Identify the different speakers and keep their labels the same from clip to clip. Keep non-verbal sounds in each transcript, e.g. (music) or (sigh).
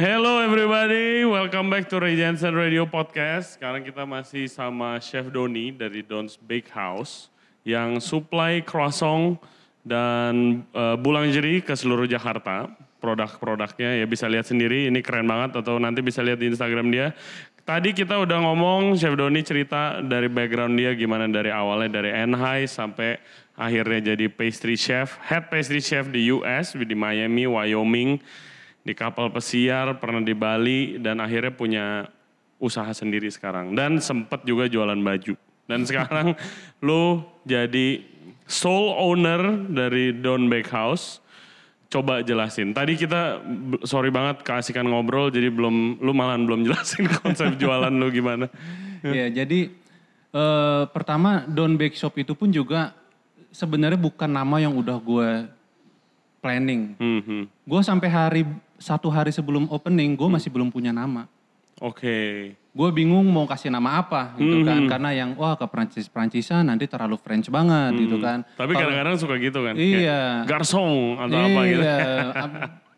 Speaker 1: Hello everybody, welcome back to Ray Radio Podcast. Sekarang kita masih sama Chef Doni dari Don's Bakehouse yang supply croissant dan uh, boulangerie ke seluruh Jakarta. Produk-produknya ya bisa lihat sendiri, ini keren banget atau nanti bisa lihat di Instagram dia. Tadi kita udah ngomong Chef Doni cerita dari background dia gimana dari awalnya dari Enhai sampai akhirnya jadi pastry chef, head pastry chef di US di Miami, Wyoming di kapal pesiar, pernah di Bali, dan akhirnya punya usaha sendiri sekarang. Dan sempat juga jualan baju. Dan sekarang (laughs) lu jadi sole owner dari Don Bakehouse. Coba jelasin. Tadi kita sorry banget keasikan ngobrol jadi belum lu malah belum jelasin (laughs) konsep jualan lu gimana.
Speaker 2: Ya, jadi uh, pertama Don Bake Shop itu pun juga sebenarnya bukan nama yang udah gue planning. Mm -hmm. Gue sampai hari satu hari sebelum opening gue masih belum punya nama.
Speaker 1: Oke. Okay.
Speaker 2: Gue bingung mau kasih nama apa gitu mm -hmm. kan karena yang wah ke Prancis Prancisan nanti terlalu French banget mm -hmm. gitu kan.
Speaker 1: Tapi kadang-kadang suka gitu kan.
Speaker 2: Iya.
Speaker 1: Garçon atau iya, apa gitu. Iya.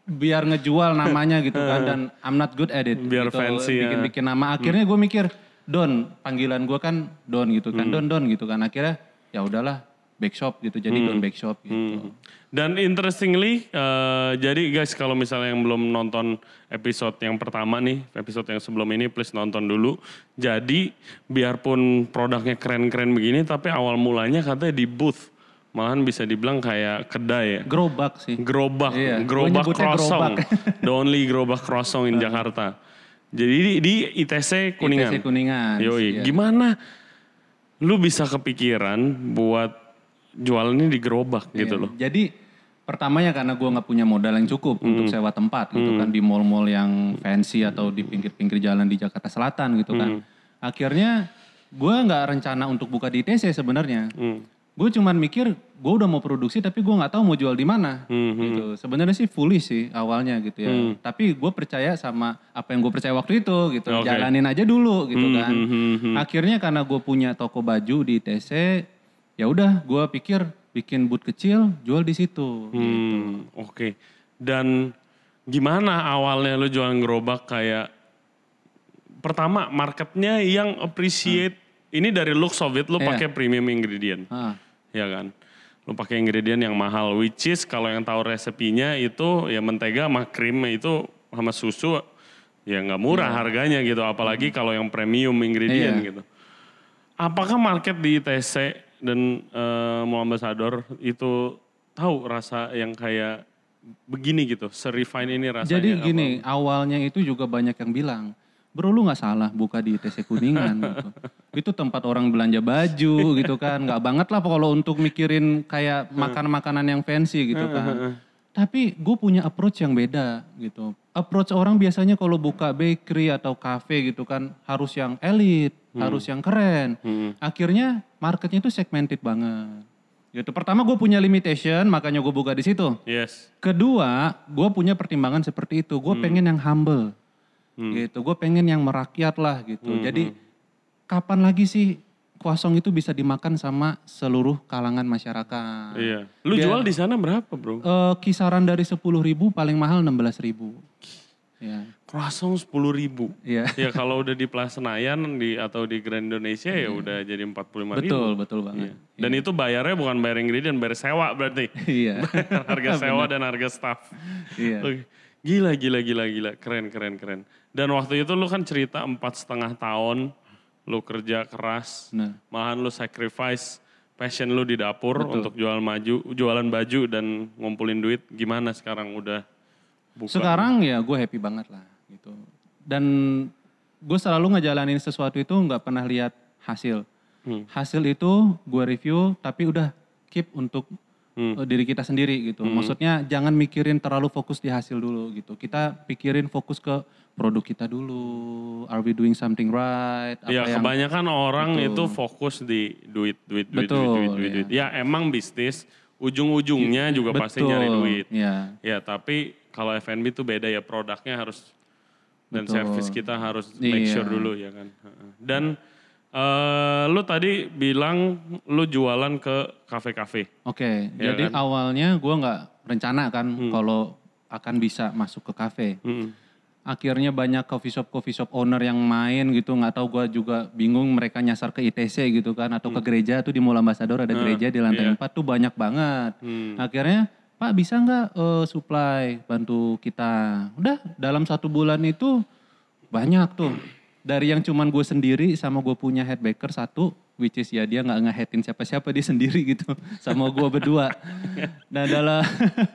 Speaker 2: biar ngejual namanya gitu kan dan I'm not good at it.
Speaker 1: Biar
Speaker 2: gitu,
Speaker 1: fancy
Speaker 2: ya. Bikin-bikin nama. Akhirnya gue mikir Don, panggilan gue kan Don gitu kan. Hmm. Don Don gitu kan. Akhirnya ya udahlah back shop gitu. Jadi hmm. Back shop gitu. Hmm.
Speaker 1: Dan interestingly, uh, jadi guys kalau misalnya yang belum nonton episode yang pertama nih, episode yang sebelum ini please nonton dulu. Jadi biarpun produknya keren-keren begini, tapi awal mulanya katanya di booth. Malahan bisa dibilang kayak kedai ya.
Speaker 2: Gerobak sih.
Speaker 1: Gerobak, iya. gerobak croissant. (laughs) The only gerobak croissant in Jakarta. Jadi di, di ITC Kuningan.
Speaker 2: ITC Kuningan.
Speaker 1: Yoi, iya. gimana lu bisa kepikiran buat jualannya di gerobak gitu iya. loh.
Speaker 2: Jadi pertamanya karena gue nggak punya modal yang cukup hmm. untuk sewa tempat gitu hmm. kan di mall-mall yang fancy atau di pinggir-pinggir jalan di Jakarta Selatan gitu kan. Hmm. Akhirnya gue nggak rencana untuk buka di TC sebenarnya. Hmm. Gue cuman mikir gue udah mau produksi tapi gue nggak tahu mau jual di mana hmm. gitu. Sebenarnya sih foolish sih awalnya gitu ya. Hmm. Tapi gue percaya sama apa yang gue percaya waktu itu gitu. Okay. Jalanin aja dulu gitu hmm. kan. Hmm. Akhirnya karena gue punya toko baju di TC ya udah gue pikir bikin boot kecil jual di situ hmm, gitu.
Speaker 1: oke okay. dan gimana awalnya lo jualan gerobak kayak pertama marketnya yang appreciate hmm. ini dari looks of it lo yeah. pakai premium ingredient hmm. ya kan lo pakai ingredient yang mahal which is kalau yang tahu resepinya itu ya mentega sama krim itu sama susu ya nggak murah yeah. harganya gitu apalagi hmm. kalau yang premium ingredient yeah. gitu apakah market di ITC dan uh, Muhammad Sador itu tahu rasa yang kayak begini gitu, serefine ini rasanya.
Speaker 2: Jadi gini, apa? awalnya itu juga banyak yang bilang, bro lu gak salah buka di TC Kuningan gitu. Itu tempat orang belanja baju gitu kan, gak banget lah kalau untuk mikirin kayak makan makanan yang fancy gitu kan. Tapi gue punya approach yang beda gitu. Approach orang biasanya kalau buka bakery atau cafe gitu kan harus yang elit, hmm. harus yang keren. Hmm. Akhirnya marketnya itu segmented banget. Gitu. Pertama gue punya limitation, makanya gue buka di situ.
Speaker 1: Yes.
Speaker 2: Kedua, gue punya pertimbangan seperti itu. Gue hmm. pengen yang humble. Hmm. Gitu. Gue pengen yang merakyat lah gitu. Hmm. Jadi hmm. kapan lagi sih kuasong itu bisa dimakan sama seluruh kalangan masyarakat.
Speaker 1: Iya. Lu Dia, jual di sana berapa, Bro?
Speaker 2: Uh, kisaran dari 10 ribu paling mahal 16 ribu.
Speaker 1: Ya. Croissant sepuluh ribu.
Speaker 2: Iya. (laughs)
Speaker 1: Ya kalau udah di Plaza Senayan di atau di Grand Indonesia ya iya. udah jadi empat puluh lima ribu.
Speaker 2: Betul, betul banget.
Speaker 1: Iya. Dan iya. itu bayarnya bukan bayar ingredient, bayar sewa berarti. (laughs)
Speaker 2: Iya. (laughs)
Speaker 1: harga sewa dan harga staff.
Speaker 2: Iya.
Speaker 1: Oke. Gila, gila, gila, gila. Keren, keren, keren. Dan waktu itu lu kan cerita empat setengah tahun lu kerja keras. Nah. Malahan lu sacrifice passion lu di dapur Betul. untuk jual maju, jualan baju dan ngumpulin duit. Gimana sekarang udah
Speaker 2: Bukan. Sekarang ya gue happy banget lah gitu. Dan gue selalu ngejalanin sesuatu itu nggak pernah lihat hasil. Hmm. Hasil itu gue review tapi udah keep untuk hmm. diri kita sendiri gitu. Hmm. Maksudnya jangan mikirin terlalu fokus di hasil dulu gitu. Kita pikirin fokus ke produk kita dulu. Are we doing something right?
Speaker 1: Iya kebanyakan orang betul. itu fokus di duit, duit, duit, betul, duit, duit, duit, ya. duit. Ya emang bisnis ujung-ujungnya juga betul, pasti nyari duit.
Speaker 2: Ya.
Speaker 1: ya tapi kalau F&B tuh beda ya produknya harus dan Betul. service kita harus make iya. sure dulu ya kan. Dan uh, lu tadi bilang lu jualan ke kafe-kafe.
Speaker 2: Oke, okay, ya jadi kan? awalnya gue nggak rencana kan hmm. kalau akan bisa masuk ke kafe. Hmm. akhirnya banyak coffee shop coffee shop owner yang main gitu nggak tahu gue juga bingung mereka nyasar ke ITC gitu kan atau ke gereja tuh di Mall Ambassador ada gereja di lantai
Speaker 1: iya.
Speaker 2: 4 tuh banyak banget
Speaker 1: Hmm.
Speaker 2: akhirnya Pak bisa nggak eh, supply bantu kita udah dalam satu bulan itu banyak tuh dari yang cuman gue sendiri sama gue punya head baker satu which is ya dia nggak ngeheadin siapa-siapa dia sendiri gitu (laughs) sama gue berdua. Nah dalam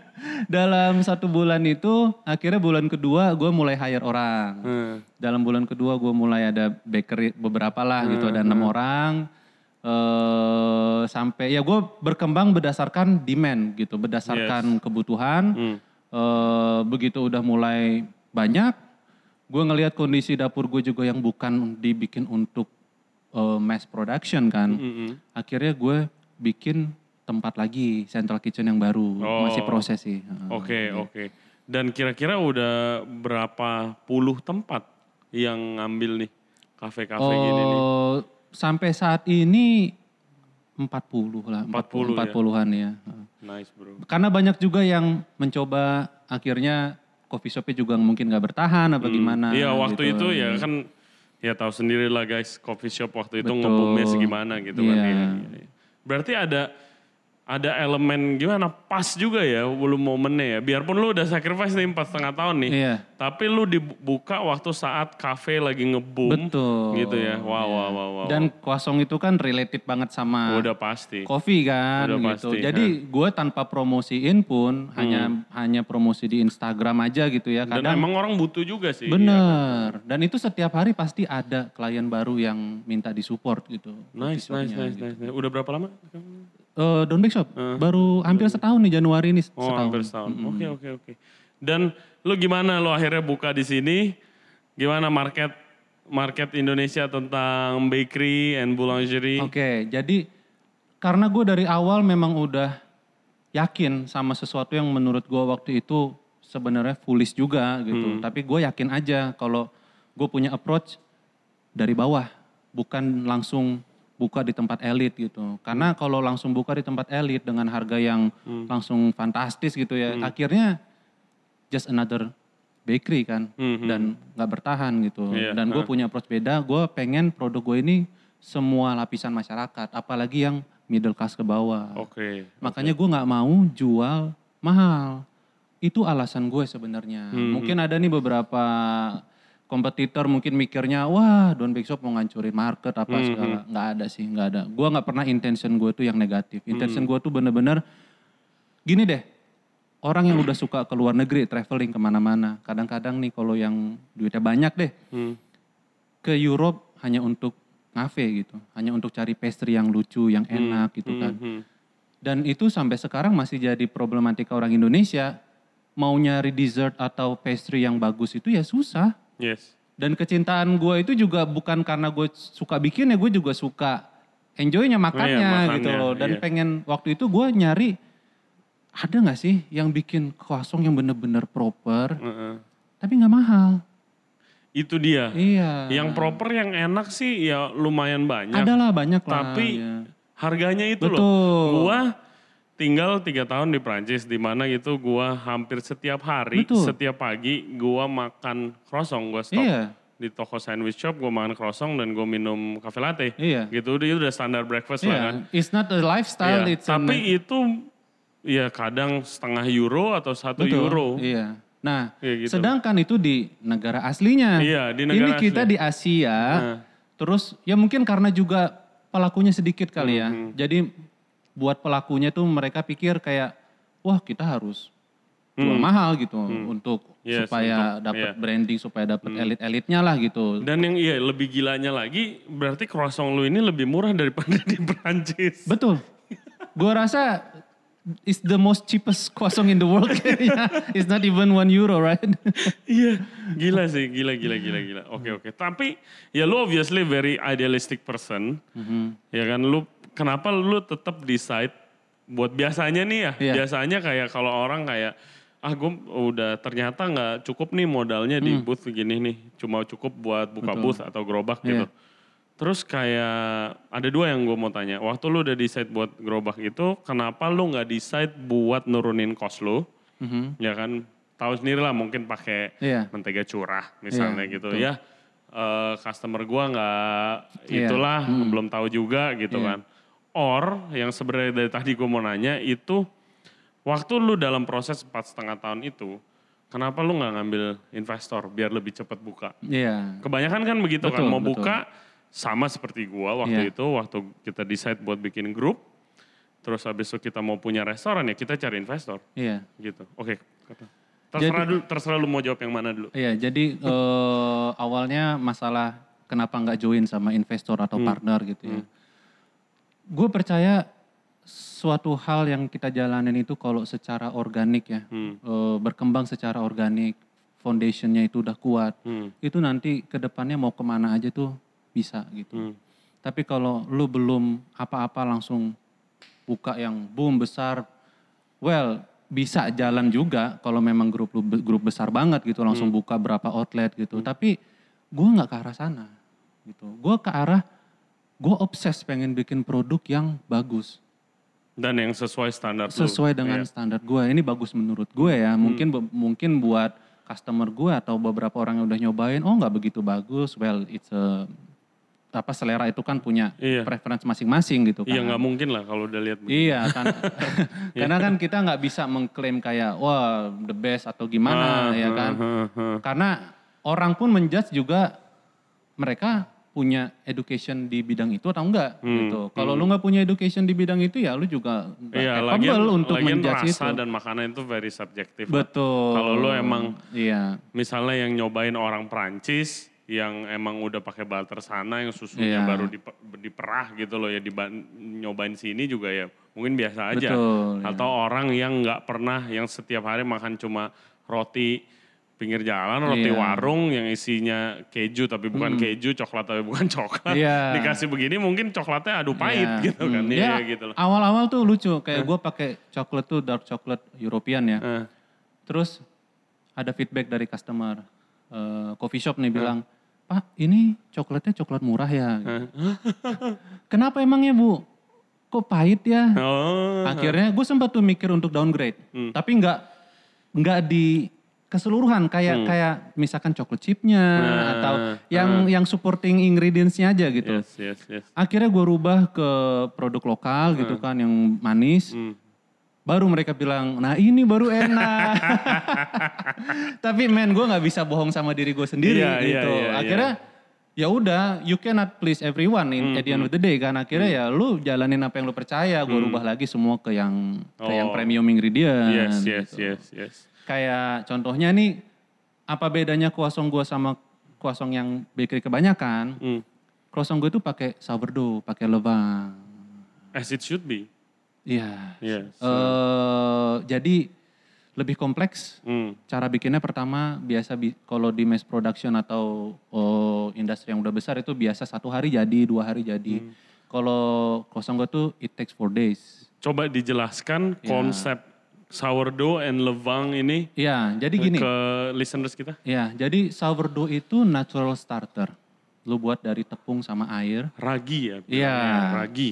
Speaker 2: (laughs) dalam satu bulan itu akhirnya bulan kedua gue mulai hire orang.
Speaker 1: Hmm.
Speaker 2: dalam bulan kedua gue mulai ada bakery beberapa lah gitu ada enam orang. Eh sampai ya gue berkembang berdasarkan demand gitu berdasarkan kebutuhan.
Speaker 1: Hmm.
Speaker 2: Eh, begitu udah mulai banyak gue ngelihat kondisi dapur gue juga yang bukan dibikin untuk eh, mass production kan
Speaker 1: Mm-mm.
Speaker 2: akhirnya gue bikin tempat lagi central kitchen yang baru
Speaker 1: Oh.
Speaker 2: masih proses sih.
Speaker 1: Oke, oke. Dan kira-kira udah berapa puluh tempat yang ngambil nih kafe-kafe gini nih?
Speaker 2: Oh, sampai saat ini 40 lah,
Speaker 1: 40 ya?
Speaker 2: 40-an ya.
Speaker 1: Nice bro.
Speaker 2: Karena banyak juga yang mencoba akhirnya coffee shopnya juga mungkin nggak bertahan apa gimana.
Speaker 1: Iya waktu
Speaker 2: gitu.
Speaker 1: itu ya kan ya tahu sendiri lah guys coffee shop waktu itu
Speaker 2: Betul.
Speaker 1: ngebumnya segimana gitu kan.
Speaker 2: Iya,
Speaker 1: iya, iya. Berarti ada ada elemen gimana pas juga ya belum momennya ya. Biarpun lu udah sacrifice nih empat setengah tahun nih.
Speaker 2: Iya.
Speaker 1: Tapi lu dibuka waktu saat kafe lagi ngeboom.
Speaker 2: Betul.
Speaker 1: Gitu ya. Wow, wow, wow, wow.
Speaker 2: Dan kosong itu kan related banget sama
Speaker 1: udah pasti.
Speaker 2: kopi kan
Speaker 1: Udah
Speaker 2: gitu.
Speaker 1: pasti,
Speaker 2: Jadi gue tanpa promosiin pun hanya hanya promosi di Instagram aja gitu ya.
Speaker 1: Dan
Speaker 2: Kadang
Speaker 1: emang orang butuh juga sih.
Speaker 2: bener. Dan itu setiap hari pasti ada klien baru yang minta disupport gitu.
Speaker 1: Nice, nice, nice, nice, nice. Udah berapa lama?
Speaker 2: Eh, Don Big Shop baru hampir setahun nih Januari ini
Speaker 1: Oh,
Speaker 2: setahun.
Speaker 1: hampir setahun. Oke, oke, oke. Dan lu gimana lu akhirnya buka di sini? Gimana market market Indonesia tentang bakery and boulangerie?
Speaker 2: Oke, jadi karena gue dari awal memang udah yakin sama sesuatu yang menurut gue waktu itu sebenarnya foolish juga gitu. Tapi gue yakin aja kalau gue punya approach dari bawah, bukan langsung buka di tempat elit gitu. Karena kalau langsung buka di tempat elit dengan harga yang langsung fantastis gitu ya, akhirnya just another bakery kan
Speaker 1: Mhm.
Speaker 2: dan nggak bertahan gitu.
Speaker 1: Iya,
Speaker 2: Dan gue punya approach beda, gue pengen produk gue ini semua lapisan masyarakat, apalagi yang middle class ke bawah.
Speaker 1: Oke.
Speaker 2: Makanya gue nggak mau jual mahal. Itu alasan gue sebenarnya.
Speaker 1: Hmm.
Speaker 2: Mungkin ada nih beberapa kompetitor mungkin mikirnya, wah Don Big Shop mau ngancurin market apa
Speaker 1: Hmm,
Speaker 2: segala. Nggak ada sih, nggak ada. Gue nggak pernah intention gue tuh yang negatif. Intention
Speaker 1: Hmm.
Speaker 2: gue tuh bener-bener, gini deh, orang yang udah suka ke luar negeri, traveling ke mana-mana. Kadang-kadang nih kalau yang duitnya banyak deh,
Speaker 1: Hmm.
Speaker 2: ke Europe hanya untuk ngafe gitu. Hanya untuk cari pastry yang lucu, yang enak gitu kan.
Speaker 1: Hmm.
Speaker 2: Dan itu sampai sekarang masih jadi problematika orang Indonesia. Mau nyari dessert atau pastry yang bagus itu ya susah.
Speaker 1: Yes.
Speaker 2: Dan kecintaan gue itu juga bukan karena gue suka bikin ya, gue juga suka enjoynya makannya,
Speaker 1: makannya,
Speaker 2: gitu loh. Dan
Speaker 1: iya.
Speaker 2: pengen waktu itu gue nyari ada nggak sih yang bikin kosong yang bener-bener proper,
Speaker 1: Heeh.
Speaker 2: tapi nggak mahal.
Speaker 1: Itu dia.
Speaker 2: Iya.
Speaker 1: Yang proper yang enak sih ya lumayan banyak.
Speaker 2: Ada lah banyak lah.
Speaker 1: Tapi
Speaker 2: ya.
Speaker 1: harganya itu loh.
Speaker 2: Betul.
Speaker 1: Gua tinggal tiga tahun di Prancis di mana gitu gua hampir setiap hari,
Speaker 2: Betul.
Speaker 1: setiap pagi gua makan croissant, gua stop
Speaker 2: Iya.
Speaker 1: di toko sandwich shop, gua makan croissant dan gua minum cafe latte.
Speaker 2: Iya.
Speaker 1: Gitu itu udah standar breakfast lah
Speaker 2: Iya.
Speaker 1: kan.
Speaker 2: It's not a lifestyle,
Speaker 1: Iya,
Speaker 2: it's
Speaker 1: Tapi itu ya kadang setengah euro atau satu
Speaker 2: Betul,
Speaker 1: euro.
Speaker 2: Iya. Nah,
Speaker 1: Iya gitu.
Speaker 2: sedangkan itu di negara aslinya.
Speaker 1: Iya, di
Speaker 2: Ini
Speaker 1: negara
Speaker 2: kita
Speaker 1: asli.
Speaker 2: di Asia.
Speaker 1: Nah.
Speaker 2: Terus ya mungkin karena juga pelakunya sedikit kali ya.
Speaker 1: Hmm,
Speaker 2: Jadi buat pelakunya tuh mereka pikir kayak wah kita harus jual
Speaker 1: Hmm.
Speaker 2: mahal gitu untuk
Speaker 1: Yes,
Speaker 2: supaya dapat.
Speaker 1: Hmm.
Speaker 2: branding, supaya dapat elit-elitnya lah gitu.
Speaker 1: Dan yang iya lebih gilanya lagi berarti croissant lu ini lebih murah daripada (laughs) di Prancis.
Speaker 2: Betul. Gua rasa is the most cheapest croissant in the world kayaknya. (laughs) It's not even one euro, right? (laughs)
Speaker 1: Iya, gila sih, gila, gila, gila, gila. Oke, oke. Tapi ya lu obviously very idealistic person, ya kan? Lu kenapa lu tetap decide buat biasanya nih ya?
Speaker 2: Iya.
Speaker 1: Biasanya kayak kalau orang kayak ah gue udah ternyata nggak cukup nih modalnya di booth gini nih, cuma cukup buat buka
Speaker 2: Betul.
Speaker 1: booth atau gerobak
Speaker 2: Iya.
Speaker 1: gitu. Terus kayak ada dua yang gue mau tanya. Waktu lu udah decide buat gerobak itu, kenapa lu nggak decide buat nurunin cost lu?
Speaker 2: Mhm.
Speaker 1: ya kan tahu sendiri lah mungkin pakai
Speaker 2: Iya.
Speaker 1: mentega curah misalnya
Speaker 2: Iya,
Speaker 1: gitu
Speaker 2: betul.
Speaker 1: ya. eh, customer gua nggak
Speaker 2: Iya.
Speaker 1: itulah
Speaker 2: Hmm.
Speaker 1: belum tahu juga gitu
Speaker 2: Iya.
Speaker 1: kan. Or yang sebenarnya dari tadi gue mau nanya itu waktu lu dalam proses empat setengah tahun itu, kenapa lu nggak ngambil investor biar lebih cepat buka?
Speaker 2: Iya.
Speaker 1: Kebanyakan kan begitu kan
Speaker 2: Betul,
Speaker 1: mau
Speaker 2: betul.
Speaker 1: buka sama seperti gua waktu
Speaker 2: Iya.
Speaker 1: itu waktu kita decide buat bikin grup, terus habis itu kita mau punya restoran ya kita cari investor
Speaker 2: Iya.
Speaker 1: gitu. Oke, terserah dulu, terserah lu mau jawab yang mana dulu.
Speaker 2: Iya, jadi eh, awalnya masalah kenapa nggak join sama investor atau partner gitu ya. Gue percaya suatu hal yang kita jalanin itu kalau secara organik ya,
Speaker 1: Hmm.
Speaker 2: eh, berkembang secara organik, foundationnya itu udah kuat,
Speaker 1: Hmm.
Speaker 2: itu nanti ke depannya mau ke mana aja tuh bisa gitu.
Speaker 1: Hmm.
Speaker 2: Tapi kalau lu belum apa-apa langsung buka yang boom besar, well bisa jalan juga kalau memang grup lu grup besar banget gitu langsung buka berapa outlet gitu. Tapi gue nggak ke arah sana gitu. Gue ke arah gue obses pengen bikin produk yang bagus
Speaker 1: Dan yang sesuai standar lu.
Speaker 2: sesuai dengan
Speaker 1: Iya.
Speaker 2: standar gue. Ini bagus menurut gue ya. Mungkin be- mungkin buat customer gue atau beberapa orang yang udah nyobain, oh nggak begitu bagus. Well, it's a apa selera itu kan punya
Speaker 1: Iya.
Speaker 2: preference masing-masing gitu kan.
Speaker 1: Iya nggak mungkin lah kalau udah lihat.
Speaker 2: Iya kan, (laughs) (laughs) karena kan kita nggak bisa mengklaim kayak wah the best atau gimana
Speaker 1: Ah,
Speaker 2: ya kan.
Speaker 1: ah, ah, ah.
Speaker 2: Karena orang pun menjudge juga mereka punya education di bidang itu atau enggak
Speaker 1: Hmm,
Speaker 2: gitu. Kalau lu nggak punya education di bidang itu ya lu juga nggak
Speaker 1: Iya,
Speaker 2: capable
Speaker 1: lagian,
Speaker 2: untuk
Speaker 1: lagian
Speaker 2: menjudge
Speaker 1: rasa
Speaker 2: itu.
Speaker 1: dan makanan itu very subjektif.
Speaker 2: Betul.
Speaker 1: Kalau lu emang
Speaker 2: iya
Speaker 1: misalnya yang nyobain orang Prancis yang emang udah pakai butter sana yang susunya
Speaker 2: Iya.
Speaker 1: baru dipe- diperah gitu loh ya diban- nyobain sini juga ya mungkin biasa aja.
Speaker 2: Betul, iya.
Speaker 1: Atau orang yang nggak pernah yang setiap hari makan cuma roti pinggir jalan, roti
Speaker 2: Iya.
Speaker 1: warung yang isinya keju tapi bukan keju, coklat tapi bukan (laughs) coklat.
Speaker 2: Iya.
Speaker 1: Dikasih begini mungkin coklatnya adu pahit
Speaker 2: Iya. (laughs)
Speaker 1: gitu kan. Iya
Speaker 2: Ya,
Speaker 1: gitu loh.
Speaker 2: Awal-awal tuh lucu kayak gue pakai coklat tuh dark chocolate European ya.
Speaker 1: Eh,
Speaker 2: Terus ada feedback dari customer eh, coffee shop nih bilang, Pak ini coklatnya coklat murah ya. (laughs) Kenapa emangnya Bu? Kok pahit ya?
Speaker 1: Oh.
Speaker 2: Akhirnya gue sempat tuh mikir untuk downgrade,
Speaker 1: Hmm.
Speaker 2: tapi nggak nggak di keseluruhan kayak kayak misalkan coklat chipnya
Speaker 1: Nah,
Speaker 2: atau yang yang supporting ingredientsnya aja gitu.
Speaker 1: Yes, yes, yes.
Speaker 2: Akhirnya gue rubah ke produk lokal gitu kan yang manis.
Speaker 1: Hmm.
Speaker 2: Baru mereka bilang, nah ini baru enak. (laughs) Tapi men gue nggak bisa bohong sama diri gue sendiri
Speaker 1: Iya, iya,
Speaker 2: gitu.
Speaker 1: iya,
Speaker 2: Akhirnya ya udah, you cannot please everyone in at the
Speaker 1: Hmm,
Speaker 2: end of the day kan. Akhirnya ya lu jalanin apa yang lu percaya. Gue rubah lagi semua ke yang ke yang
Speaker 1: Oh.
Speaker 2: premium ingredient.
Speaker 1: Yes, yes,
Speaker 2: gitu.
Speaker 1: yes, yes.
Speaker 2: Kayak contohnya nih, apa bedanya croissant gue sama croissant yang bakery kebanyakan?
Speaker 1: Hmm.
Speaker 2: Croissant gue tuh pakai sourdough, pakai levain.
Speaker 1: As it should be.
Speaker 2: Iya.
Speaker 1: Yes.
Speaker 2: Eh, jadi lebih kompleks.
Speaker 1: Hmm.
Speaker 2: Cara bikinnya pertama biasa bi- kalau di mass production atau oh, industri yang udah besar itu biasa satu hari jadi, dua hari jadi.
Speaker 1: Hmm.
Speaker 2: Kalau croissant gue tuh it takes four days.
Speaker 1: Coba dijelaskan
Speaker 2: Ya.
Speaker 1: konsep sourdough and levang ini
Speaker 2: Iya, jadi gini.
Speaker 1: ke listeners kita.
Speaker 2: Ya, jadi sourdough itu natural starter. Lu buat dari tepung sama air.
Speaker 1: Ragi ya.
Speaker 2: Iya.
Speaker 1: bilangnya, Ragi.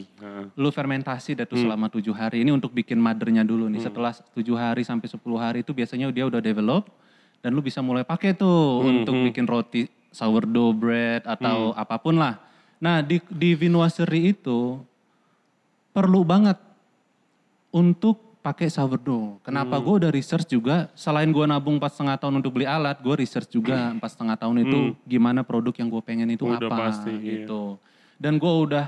Speaker 2: Lu fermentasi deh tuh
Speaker 1: Hmm.
Speaker 2: selama tujuh hari. Ini untuk bikin mothernya dulu nih. Setelah tujuh hari sampai 10 hari itu biasanya dia udah develop. Dan lu bisa mulai pakai tuh
Speaker 1: Hmm,
Speaker 2: untuk bikin roti sourdough bread atau apa pun lah. Nah di, di Vinoiserie itu perlu banget untuk pakai sourdough. Kenapa
Speaker 1: Hmm.
Speaker 2: gue udah research juga, selain gue nabung empat setengah tahun untuk beli alat, gue research juga empat setengah tahun itu gimana produk yang gue pengen itu
Speaker 1: Hmm. Udah
Speaker 2: apa
Speaker 1: pasti, iya.
Speaker 2: gitu. Dan gue udah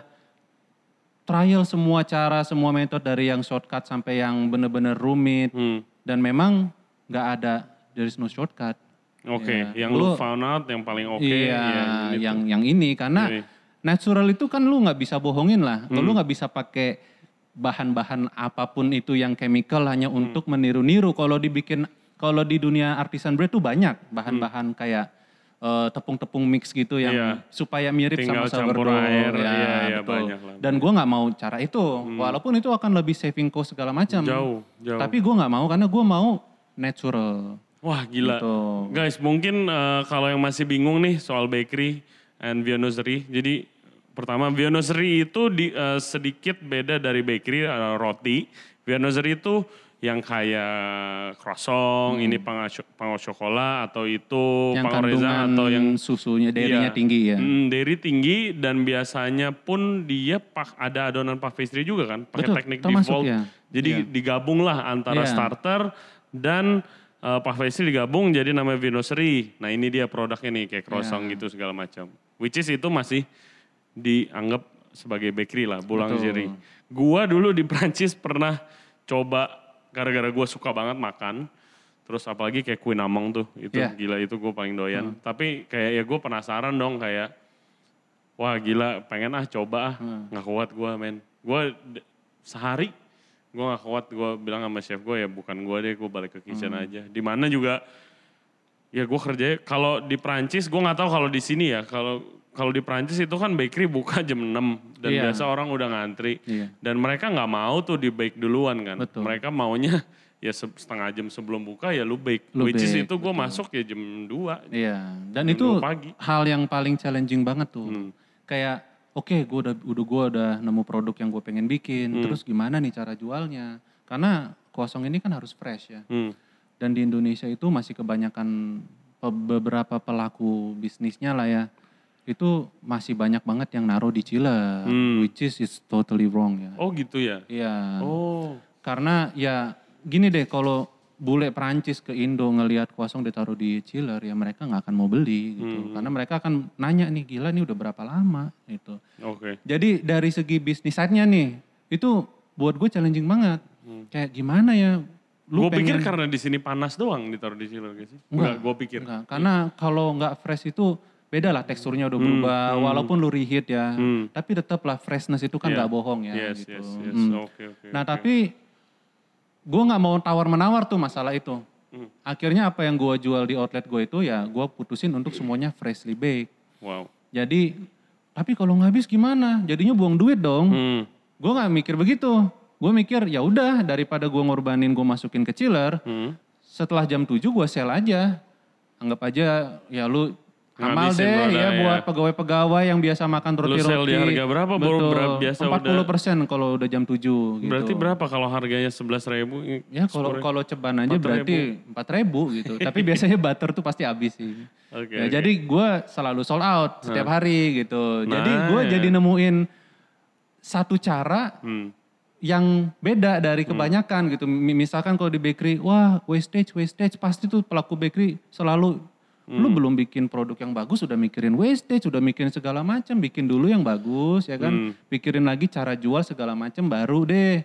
Speaker 2: trial semua cara, semua metode dari yang shortcut sampai yang bener-bener rumit.
Speaker 1: hmm.
Speaker 2: Dan memang nggak ada, there is no shortcut.
Speaker 1: Oke,
Speaker 2: Ya.
Speaker 1: yang lu
Speaker 2: Lu-
Speaker 1: found out yang paling oke
Speaker 2: iya,
Speaker 1: ya, ini
Speaker 2: yang
Speaker 1: tuh.
Speaker 2: yang ini karena
Speaker 1: Iya.
Speaker 2: natural itu kan lu nggak bisa bohongin lah.
Speaker 1: Hmm.
Speaker 2: Lu nggak bisa pakai bahan-bahan apa pun itu yang chemical hanya
Speaker 1: Hmm.
Speaker 2: untuk meniru-niru. Kalau dibikin kalau di dunia artisan bread tuh banyak bahan-bahan kayak eh, tepung-tepung mix gitu yang
Speaker 1: Hmm. Iya.
Speaker 2: supaya mirip
Speaker 1: Tinggal
Speaker 2: sama
Speaker 1: campur
Speaker 2: sourdough.
Speaker 1: air,
Speaker 2: Ya,
Speaker 1: iya, iya,
Speaker 2: betul.
Speaker 1: banyak lah. Hmm.
Speaker 2: Dan gua nggak mau cara itu, walaupun itu akan lebih saving cost segala macam.
Speaker 1: Jauh, jauh.
Speaker 2: Tapi gua nggak mau karena gua mau natural.
Speaker 1: Wah gila.
Speaker 2: Gitu.
Speaker 1: Guys mungkin eh, kalau yang masih bingung nih soal bakery and viennoiserie. Jadi pertama viennoiserie itu di, eh, sedikit beda dari bakery eh, roti. Viennoiserie itu yang kayak croissant, ini pangau cokola atau itu
Speaker 2: Yang
Speaker 1: pangau reza
Speaker 2: kandungan
Speaker 1: atau yang
Speaker 2: susunya, dairy-nya
Speaker 1: Iya.
Speaker 2: tinggi ya.
Speaker 1: Hmm, dairy tinggi dan biasanya pun dia pak ada adonan puff pastry juga kan, pakai teknik default.
Speaker 2: ya.
Speaker 1: Jadi
Speaker 2: Iya.
Speaker 1: digabung lah antara
Speaker 2: Iya.
Speaker 1: starter dan uh, puff pastry digabung jadi namanya Vinoseri. Nah ini dia produknya nih kayak croissant
Speaker 2: Iya.
Speaker 1: gitu segala macam. Which is itu masih dianggap sebagai bakery lah, boulangerie. Gua dulu di Prancis pernah coba gara-gara gua suka banget makan. Terus apalagi kayak kue namang tuh, itu
Speaker 2: Iya.
Speaker 1: gila itu gue paling doyan. Tapi kayak ya gue penasaran dong kayak, wah gila pengen ah coba ah, nggak kuat gue men. Gue sehari gue nggak kuat, gue bilang sama chef gue ya bukan gue deh, gue balik ke kitchen aja. Di mana juga ya gue kerja kalau di Prancis gue nggak tahu kalau di sini ya kalau kalau di Prancis itu kan bakery buka (laughs) jam 6 dan
Speaker 2: Iya.
Speaker 1: biasa orang udah ngantri
Speaker 2: Iya.
Speaker 1: dan mereka nggak mau tuh di bake duluan kan
Speaker 2: Betul.
Speaker 1: mereka maunya (laughs) ya se- setengah jam sebelum buka ya lu bake
Speaker 2: Lu
Speaker 1: which is
Speaker 2: bake,
Speaker 1: itu gue masuk ya jam 2
Speaker 2: Iya, dan
Speaker 1: Jam
Speaker 2: itu
Speaker 1: pagi.
Speaker 2: hal yang paling challenging banget tuh.
Speaker 1: Hmm.
Speaker 2: Kayak oke, gue udah udah gue udah nemu produk yang gue pengen bikin,
Speaker 1: Hmm.
Speaker 2: terus gimana nih cara jualnya? Karena kosong ini kan harus fresh ya.
Speaker 1: hmm.
Speaker 2: Dan di Indonesia itu masih kebanyakan beberapa pelaku bisnisnya lah ya. Itu masih banyak banget yang naruh di chiller,
Speaker 1: Hmm.
Speaker 2: which is is totally wrong ya.
Speaker 1: oh gitu ya
Speaker 2: Iya.
Speaker 1: oh
Speaker 2: Karena ya gini deh kalau bule Prancis ke Indo ngelihat kosong ditaruh di chiller ya mereka nggak akan mau beli gitu.
Speaker 1: Hmm.
Speaker 2: Karena mereka akan nanya nih gila nih udah berapa lama gitu.
Speaker 1: oke
Speaker 2: Jadi dari segi bisnis side-nya nih itu buat gue challenging banget. Kayak gimana ya lu
Speaker 1: gue Hmm. pikir
Speaker 2: pengen-
Speaker 1: karena di sini panas doang ditaruh di chiller gak sih
Speaker 2: Enggak.
Speaker 1: enggak gue pikir
Speaker 2: Enggak, karena kalau nggak fresh itu beda lah teksturnya udah berubah walaupun lu reheat ya.
Speaker 1: Hmm.
Speaker 2: Tapi tetap lah freshness itu kan
Speaker 1: Iya.
Speaker 2: nggak bohong ya
Speaker 1: yes
Speaker 2: gitu.
Speaker 1: yes yes
Speaker 2: Hmm.
Speaker 1: oke oke
Speaker 2: Nah tapi gue nggak mau tawar menawar tuh masalah itu.
Speaker 1: Hmm.
Speaker 2: Akhirnya apa yang gue jual di outlet gue itu ya gue putusin untuk semuanya freshly baked.
Speaker 1: wow
Speaker 2: Jadi tapi kalau nggak habis gimana? Jadinya buang duit dong.
Speaker 1: hmm.
Speaker 2: Gue nggak mikir begitu. Gue mikir ya udah daripada gue ngorbanin gue masukin ke chiller.
Speaker 1: Hmm.
Speaker 2: Setelah jam 7 gue sell aja. Anggap aja ya lu amal deh ya
Speaker 1: ya.
Speaker 2: buat pegawai-pegawai yang biasa makan roti-roti.
Speaker 1: sell di harga berapa?
Speaker 2: Betul.
Speaker 1: Berapa biasa
Speaker 2: 40 persen kalau udah jam 7 gitu.
Speaker 1: berarti berapa kalau harganya sebelas ribu
Speaker 2: Ya kalau kalau ceban aja berarti empat ribu gitu. (laughs) Tapi biasanya butter tuh pasti habis sih.
Speaker 1: oke
Speaker 2: Ya,
Speaker 1: oke.
Speaker 2: Jadi gue selalu sold out setiap hari gitu. Jadi gue
Speaker 1: Nah.
Speaker 2: jadi nemuin satu cara
Speaker 1: hmm.
Speaker 2: yang beda dari kebanyakan gitu. Mi- Misalkan kalau di bakery, wah wastage, wastage. Pasti tuh pelaku bakery selalu, lu belum bikin produk yang bagus, udah mikirin wastage, udah mikirin segala macam. Bikin dulu yang bagus ya kan. Pikirin lagi cara jual segala macam baru deh.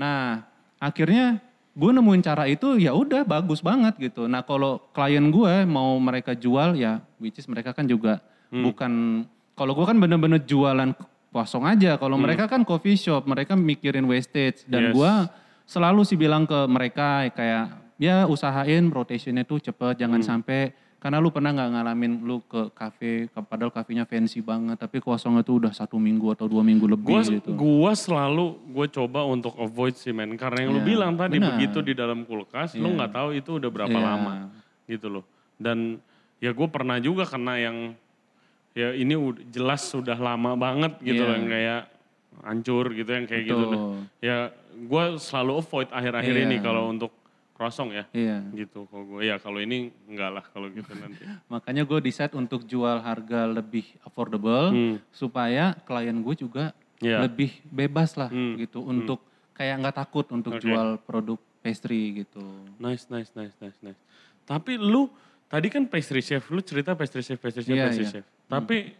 Speaker 2: Nah akhirnya gue nemuin cara itu ya udah bagus banget gitu. Nah kalau klien gue mau mereka jual ya, which is mereka kan juga bukan, kalau gue kan bener-bener jualan kosong aja. Kalau mereka kan coffee shop, mereka mikirin wastage. Dan
Speaker 1: Yes.
Speaker 2: gue selalu sih bilang ke mereka kayak ya usahain rotationnya tuh cepet, jangan sampai karena lu pernah nggak ngalamin lu ke kafe, padahal kafenya fancy banget, tapi kosongnya tuh udah satu minggu atau dua minggu lebih
Speaker 1: Gua,
Speaker 2: gitu.
Speaker 1: gua selalu gue coba untuk avoid sih men karena yang lu
Speaker 2: Iya,
Speaker 1: bilang tadi
Speaker 2: benar.
Speaker 1: begitu di dalam kulkas lu
Speaker 2: Iya.
Speaker 1: nggak tahu itu udah berapa
Speaker 2: Iya.
Speaker 1: lama gitu loh dan ya gue pernah juga kena yang ya ini jelas sudah lama banget gitu
Speaker 2: Iya.
Speaker 1: loh yang kayak hancur gitu yang kayak gitu
Speaker 2: Betul.
Speaker 1: nah. ya gue selalu avoid akhir-akhir
Speaker 2: Iya.
Speaker 1: ini kalau untuk croissant ya
Speaker 2: Iya.
Speaker 1: gitu kalau gue ya kalau ini enggak lah kalau gitu nanti (laughs)
Speaker 2: Makanya gue decide untuk jual harga lebih affordable
Speaker 1: Hmm.
Speaker 2: supaya klien gue juga
Speaker 1: Iya.
Speaker 2: lebih bebas lah
Speaker 1: Hmm.
Speaker 2: gitu untuk kayak nggak takut untuk
Speaker 1: Oke.
Speaker 2: jual produk pastry gitu.
Speaker 1: Nice, nice, nice, nice, nice. Tapi lu tadi kan pastry chef, lu cerita pastry chef, pastry chef,
Speaker 2: Iya,
Speaker 1: pastry
Speaker 2: iya.
Speaker 1: chef. Tapi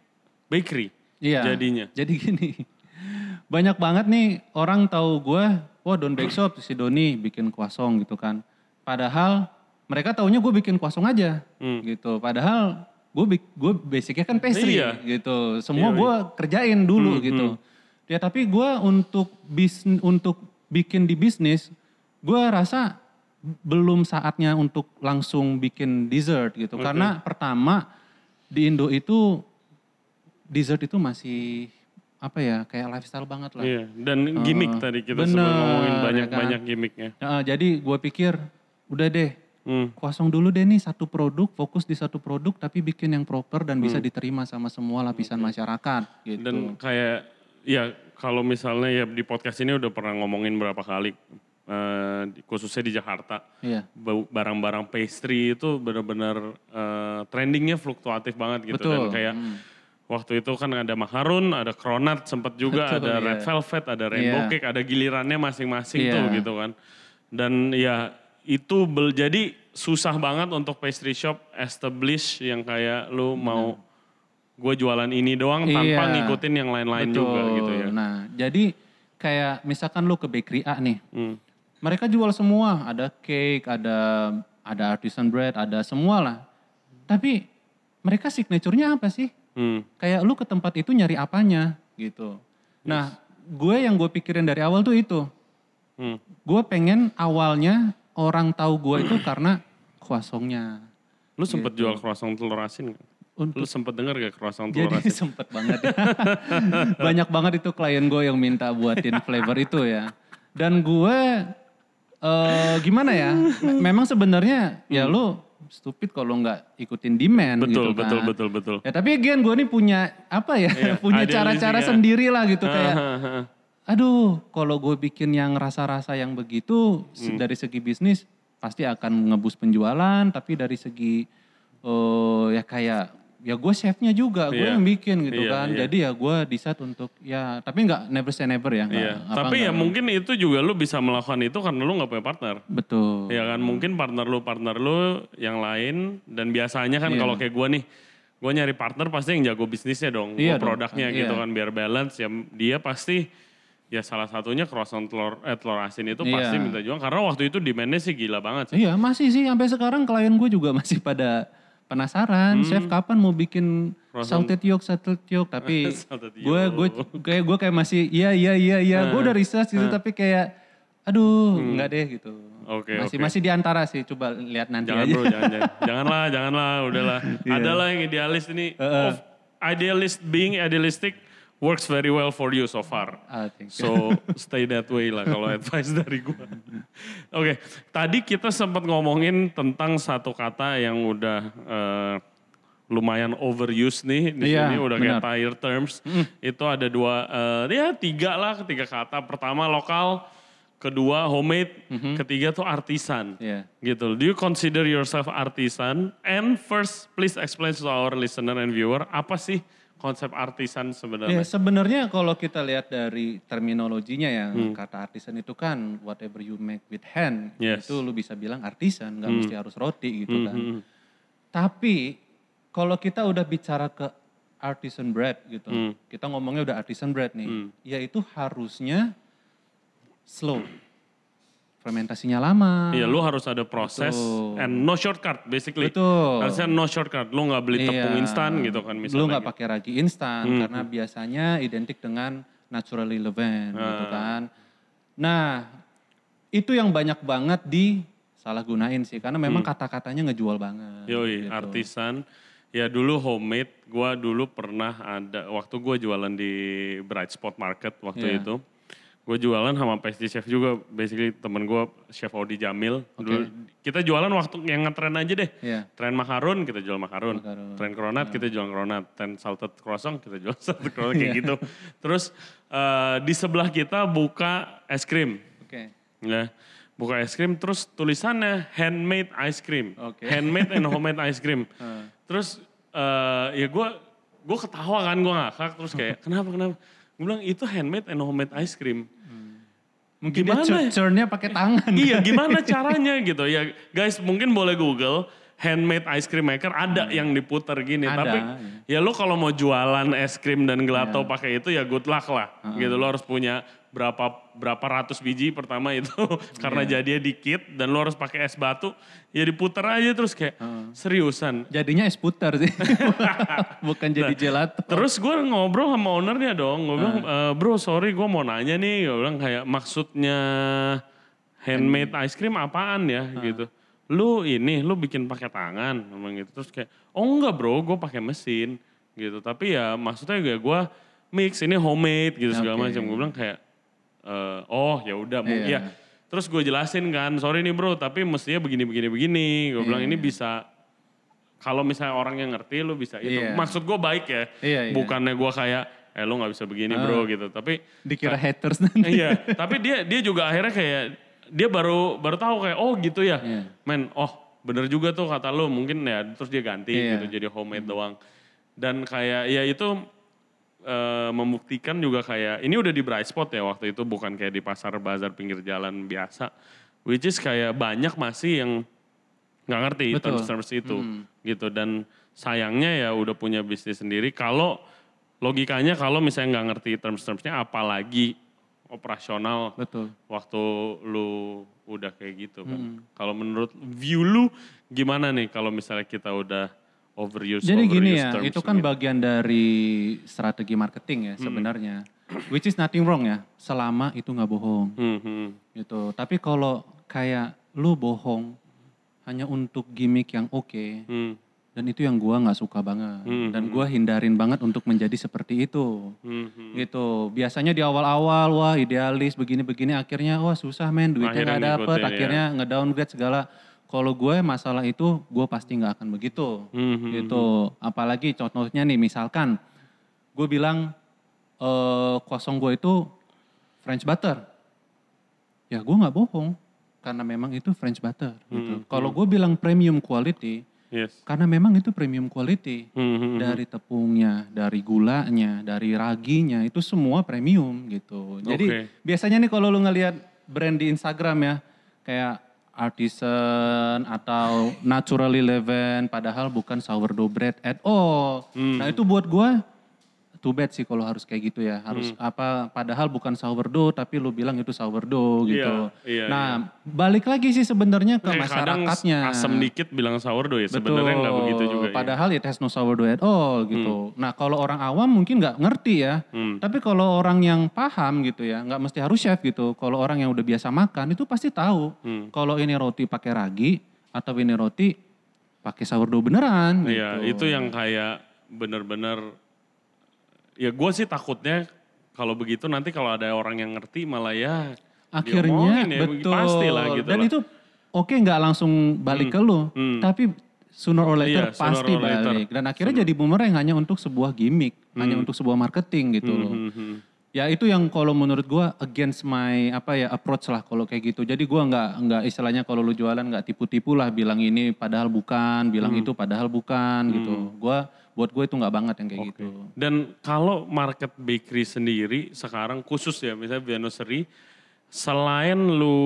Speaker 1: bakery
Speaker 2: Iya.
Speaker 1: jadinya.
Speaker 2: Jadi gini, (laughs) banyak banget nih orang tahu gue, wah Don Bake Shop si Doni bikin kuasong gitu kan. Padahal mereka taunya gue bikin kuasong aja
Speaker 1: Hmm.
Speaker 2: gitu. Padahal gue gue basicnya kan pastry
Speaker 1: Iya.
Speaker 2: gitu. Semua
Speaker 1: Iya,
Speaker 2: gue kerjain dulu
Speaker 1: Hmm,
Speaker 2: gitu. Ya tapi gue untuk bis untuk bikin di bisnis, gue rasa belum saatnya untuk langsung bikin dessert gitu.
Speaker 1: Oke.
Speaker 2: Karena pertama di Indo itu dessert itu masih apa ya kayak lifestyle banget lah.
Speaker 1: Iya, dan gimmick
Speaker 2: Uh,
Speaker 1: tadi kita
Speaker 2: bener,
Speaker 1: sebelum ngomongin
Speaker 2: ya
Speaker 1: banyak-banyak
Speaker 2: kan?
Speaker 1: gimmicknya.
Speaker 2: Nah, jadi gue pikir udah deh
Speaker 1: Hmm.
Speaker 2: kosong dulu deh nih satu produk, fokus di satu produk tapi bikin yang proper dan bisa diterima sama semua lapisan masyarakat gitu.
Speaker 1: Dan kayak ya kalau misalnya ya di podcast ini udah pernah ngomongin berapa kali eh, di- khususnya di Jakarta.
Speaker 2: Iya.
Speaker 1: Bau- Barang-barang pastry itu benar-benar eh, trendingnya fluktuatif banget gitu. Dan
Speaker 2: Betul.
Speaker 1: kayak waktu itu kan ada macaron, ada cronut sempat juga,
Speaker 2: Betul,
Speaker 1: ada
Speaker 2: iya.
Speaker 1: red velvet, ada rainbow
Speaker 2: Iya.
Speaker 1: cake, ada gilirannya masing-masing
Speaker 2: Iya.
Speaker 1: tuh gitu kan. Dan ya itu bel- jadi susah banget untuk pastry shop establish yang kayak lu mau gue jualan ini doang tanpa
Speaker 2: Iya.
Speaker 1: ngikutin yang lain-lain juga gitu ya.
Speaker 2: Nah, jadi kayak misalkan lu ke bakery A nih.
Speaker 1: Hmm.
Speaker 2: Mereka jual semua, ada cake, ada ada artisan bread, ada semua lah. Tapi mereka signaturenya apa sih?
Speaker 1: Hmm.
Speaker 2: Kayak lu ke tempat itu nyari apanya gitu. Nah, gue yang gue pikirin dari awal tuh itu.
Speaker 1: Hmm.
Speaker 2: Gue pengen awalnya orang tahu gue itu karena croissantnya.
Speaker 1: Lu sempet jual croissant telur asin gak?
Speaker 2: Untuk
Speaker 1: Lu sempet denger gak croissant telur
Speaker 2: Jadi
Speaker 1: asin? (laughs)
Speaker 2: sempet banget. (laughs) Banyak banget itu klien gue yang minta buatin flavor itu ya. Dan gue eh gimana ya? Memang sebenarnya ya lu stupid kalau nggak ikutin demand
Speaker 1: Betul,
Speaker 2: gitu kan.
Speaker 1: betul, betul, betul.
Speaker 2: Ya tapi again gue nih punya apa ya?
Speaker 1: Iya, (laughs)
Speaker 2: punya cara-cara sendiri lah gitu kayak.
Speaker 1: Hahaha.
Speaker 2: Aduh, kalau gue bikin yang rasa-rasa yang begitu
Speaker 1: Hmm.
Speaker 2: dari segi bisnis pasti akan ngebus penjualan, tapi dari segi eh ya kayak ya gue chefnya juga, gue
Speaker 1: Iya.
Speaker 2: yang bikin gitu
Speaker 1: Iya,
Speaker 2: kan.
Speaker 1: iya.
Speaker 2: Jadi ya gue decide untuk ya tapi nggak never say never ya. nggak-
Speaker 1: Iya.
Speaker 2: apa,
Speaker 1: Tapi ya
Speaker 2: nggak-
Speaker 1: mungkin itu juga lu bisa melakukan itu karena lu gak punya partner.
Speaker 2: betul.
Speaker 1: Ya kan mungkin partner lu partner lu yang lain dan biasanya kan
Speaker 2: Iya.
Speaker 1: kalau kayak gua nih gue nyari partner pasti yang jago bisnisnya dong,
Speaker 2: Iya dong,
Speaker 1: produknya
Speaker 2: iya.
Speaker 1: gitu kan biar balance ya dia pasti ya salah satunya croissant telur eh, telur asin itu
Speaker 2: Iya.
Speaker 1: pasti minta jual karena waktu itu demandnya sih gila banget sih.
Speaker 2: Iya masih sih sampai sekarang klien gue juga (laughs) masih pada penasaran, chef kapan mau bikin
Speaker 1: Hmm. Croissant.
Speaker 2: salted yolk, salted yolk, tapi (laughs) gue gue kayak gue kayak masih iya iya iya iya, gue udah research gitu tapi kayak aduh nggak deh gitu.
Speaker 1: Hmm. Oke,
Speaker 2: masih
Speaker 1: oke.
Speaker 2: masih di antara sih, coba lihat nanti
Speaker 1: Jangan
Speaker 2: aja.
Speaker 1: bro, jangan, jangan. (laughs) janganlah, janganlah, udahlah.
Speaker 2: Iya.
Speaker 1: Adalah yang idealis ini. Of, idealist, being idealistic works very well for you so far.
Speaker 2: Ah.
Speaker 1: So stay that way lah kalau (laughs) advice dari gua. Oke, tadi kita sempat ngomongin tentang satu kata yang udah eh, lumayan overused nih di
Speaker 2: Iya,
Speaker 1: sini udah kayak tire terms. Itu ada dua, eh, ya tiga lah, ketiga kata. Pertama lokal, kedua homemade, ketiga tuh artisan.
Speaker 2: Iya.
Speaker 1: Gitu. Do you consider yourself artisan? And first, please explain to our listener and viewer apa sih konsep artisan
Speaker 2: Ya,
Speaker 1: sebenarnya?
Speaker 2: sebenarnya kalau kita lihat dari terminologinya ya,
Speaker 1: Hmm.
Speaker 2: kata artisan itu kan whatever you make with hand,
Speaker 1: Yes.
Speaker 2: itu lu bisa bilang artisan, nggak mesti harus roti gitu kan.
Speaker 1: hmm.
Speaker 2: Tapi kalau kita udah bicara ke artisan bread gitu,
Speaker 1: Hmm.
Speaker 2: kita ngomongnya udah artisan bread nih, ya itu harusnya slow, fermentasinya lama.
Speaker 1: Iya, lu harus ada proses
Speaker 2: Betul.
Speaker 1: and no shortcut basically.
Speaker 2: Betul.
Speaker 1: Harusnya no shortcut. Lu nggak beli tepung
Speaker 2: Iya.
Speaker 1: instan gitu kan
Speaker 2: Lu
Speaker 1: misalnya.
Speaker 2: nggak pakai ragi instan
Speaker 1: Hmm.
Speaker 2: karena biasanya identik dengan naturally leavened gitu
Speaker 1: Ah.
Speaker 2: kan. Nah, itu yang banyak banget di salah gunain sih karena memang kata-katanya ngejual banget.
Speaker 1: Hmm. Yoi,
Speaker 2: gitu.
Speaker 1: artisan. Ya dulu homemade, gua dulu pernah ada, waktu gua jualan di Bright Spot Market waktu
Speaker 2: Iya.
Speaker 1: itu. Gue jualan sama pastry chef juga, basically temen gue Chef Audi Jamil. Dulu, kita jualan waktu yang ngetren aja deh.
Speaker 2: Iya.
Speaker 1: Tren makarun, kita jual makarun.
Speaker 2: Makarun.
Speaker 1: Tren cronut, kita jual cronut. Tren salted croissant, kita jual (laughs) salted croissant,
Speaker 2: Iya.
Speaker 1: kayak gitu. Terus eh, di sebelah kita buka es krim.
Speaker 2: Oke.
Speaker 1: Ya, buka es krim terus tulisannya handmade ice cream.
Speaker 2: Oke.
Speaker 1: Handmade and homemade ice cream. (laughs)
Speaker 2: Hmm.
Speaker 1: Terus eh, ya gue gue ketawa kan gue ngakak terus kayak (laughs) kenapa kenapa? Gue bilang itu handmade and homemade ice cream.
Speaker 2: Mungkin
Speaker 1: Gimana?
Speaker 2: dia
Speaker 1: ya?
Speaker 2: pakai tangan.
Speaker 1: iya (laughs) gimana caranya gitu? Ya guys mungkin boleh google handmade ice cream maker ada yang diputar gini.
Speaker 2: Ada,
Speaker 1: tapi ya lo kalau mau jualan es krim dan gelato pakai itu ya good luck lah gitu. Lo harus punya berapa berapa ratus biji pertama itu (laughs) karena jadinya dikit dan lo harus pakai es batu ya diputar aja terus kayak seriusan
Speaker 2: Jadinya es putar sih. (laughs) Bukan jadi gelato.
Speaker 1: Terus gue ngobrol sama ownernya dong, gue bilang, "Eh, bro sorry gue mau nanya nih, gue bilang kayak maksudnya handmade ice cream apaan ya gitu. Lu ini, lu bikin pakai tangan, memang gitu. Terus kayak, oh enggak bro, gue pakai mesin gitu. Tapi ya maksudnya gue gue mix ini homemade gitu segala
Speaker 2: Oke.
Speaker 1: macam. Gue bilang kayak, "Eh, oh ya udah, mungkin
Speaker 2: Iya.
Speaker 1: ya. Terus gue jelasin kan, sorry nih bro, tapi mestinya begini begini begini. Gue bilang
Speaker 2: Iya.
Speaker 1: ini bisa kalau misalnya orang yang ngerti lu bisa itu.
Speaker 2: Iya.
Speaker 1: Maksud gue baik ya.
Speaker 2: Iya, iya.
Speaker 1: Bukannya gue kayak eh lu nggak bisa begini bro gitu. Tapi
Speaker 2: Dikira haters nanti.
Speaker 1: iya, tapi dia dia juga akhirnya kayak dia baru baru tahu kayak oh gitu ya.
Speaker 2: Iya.
Speaker 1: Men, oh bener juga tuh kata lu mungkin ya terus dia ganti
Speaker 2: Iya.
Speaker 1: gitu jadi homemade doang. Dan kayak ya itu eh, membuktikan juga kayak ini udah di bright spot ya waktu itu bukan kayak di pasar bazar pinggir jalan biasa. Which is kayak banyak masih yang nggak ngerti
Speaker 2: Betul.
Speaker 1: terms-terms itu gitu dan sayangnya ya udah punya bisnis sendiri kalau logikanya kalau misalnya nggak ngerti terms-termsnya apalagi operasional
Speaker 2: Betul.
Speaker 1: waktu lu udah kayak gitu kan. Kalau menurut view lu gimana nih kalau misalnya kita udah overuse
Speaker 2: Jadi gini
Speaker 1: overuse
Speaker 2: ya,
Speaker 1: terms
Speaker 2: itu kan
Speaker 1: gitu?
Speaker 2: bagian dari strategi marketing ya sebenarnya. Which is nothing wrong ya, selama itu nggak bohong
Speaker 1: Hmm, hmm.
Speaker 2: gitu. Tapi kalau kayak lu bohong hanya untuk gimmick yang oke,
Speaker 1: Hmm,
Speaker 2: dan itu yang gua nggak suka banget.
Speaker 1: Hmm,
Speaker 2: Dan gua hindarin banget untuk menjadi seperti itu.
Speaker 1: hmm, hmm.
Speaker 2: Gitu. Biasanya di awal-awal wah idealis begini-begini akhirnya wah susah men duitnya nggak dapet,
Speaker 1: ya.
Speaker 2: akhirnya ngedowngrade segala. Kalau gue masalah itu gue pasti nggak akan begitu.
Speaker 1: Hmm, hmm,
Speaker 2: gitu. Apalagi contohnya nih misalkan gue bilang eh kosong gue itu French butter. Ya gue nggak bohong karena memang itu French butter. Gitu. Kalau gue bilang premium quality
Speaker 1: Yes.
Speaker 2: karena memang itu premium quality
Speaker 1: Hmm, hmm, hmm.
Speaker 2: dari tepungnya, dari gulanya, dari raginya itu semua premium gitu. Jadi
Speaker 1: Oke.
Speaker 2: biasanya nih kalau lu ngelihat brand di Instagram ya kayak artisan atau naturally leavened padahal bukan sourdough bread at all.
Speaker 1: Hmm.
Speaker 2: Nah itu buat gua too bad sih kalau harus kayak gitu ya. Harus
Speaker 1: Hmm.
Speaker 2: apa padahal bukan sourdough tapi lu bilang itu sourdough gitu.
Speaker 1: Iya, iya,
Speaker 2: nah, balik lagi sih sebenarnya ke
Speaker 1: kadang
Speaker 2: masyarakatnya.
Speaker 1: asam dikit bilang sourdough ya. Sebenarnya nggak begitu juga. ya.
Speaker 2: Padahal it has no sourdough at all gitu. Nah kalau orang awam mungkin nggak ngerti ya.
Speaker 1: Hmm.
Speaker 2: Tapi kalau orang yang paham gitu ya, nggak mesti harus chef gitu. Kalau orang yang udah biasa makan itu pasti tahu.
Speaker 1: Hmm.
Speaker 2: Kalau ini roti pakai ragi atau ini roti pakai sourdough beneran.
Speaker 1: Iya,
Speaker 2: gitu.
Speaker 1: itu yang kayak bener-bener ya gue sih takutnya kalau begitu nanti kalau ada orang yang ngerti malah ya
Speaker 2: Akhirnya
Speaker 1: ya,
Speaker 2: betul.
Speaker 1: pasti lah gitu
Speaker 2: Dan
Speaker 1: lah.
Speaker 2: itu oke nggak langsung balik ke lu,
Speaker 1: hmm.
Speaker 2: tapi sooner or later
Speaker 1: Iya, sooner
Speaker 2: pasti
Speaker 1: or later.
Speaker 2: balik. Dan akhirnya jadi bumerang hanya untuk sebuah gimmick, hanya untuk sebuah marketing gitu loh.
Speaker 1: Hmm, hmm.
Speaker 2: Ya itu yang kalau menurut gua against my apa ya approach lah kalau kayak gitu. Jadi gua nggak nggak istilahnya kalau lu jualan nggak tipu-tipu lah bilang ini padahal bukan, bilang
Speaker 1: Hmm.
Speaker 2: itu padahal bukan gitu. Gua buat gue itu nggak banget yang kayak gitu.
Speaker 1: Dan kalau market bakery sendiri sekarang khusus ya misalnya Venoseri selain lu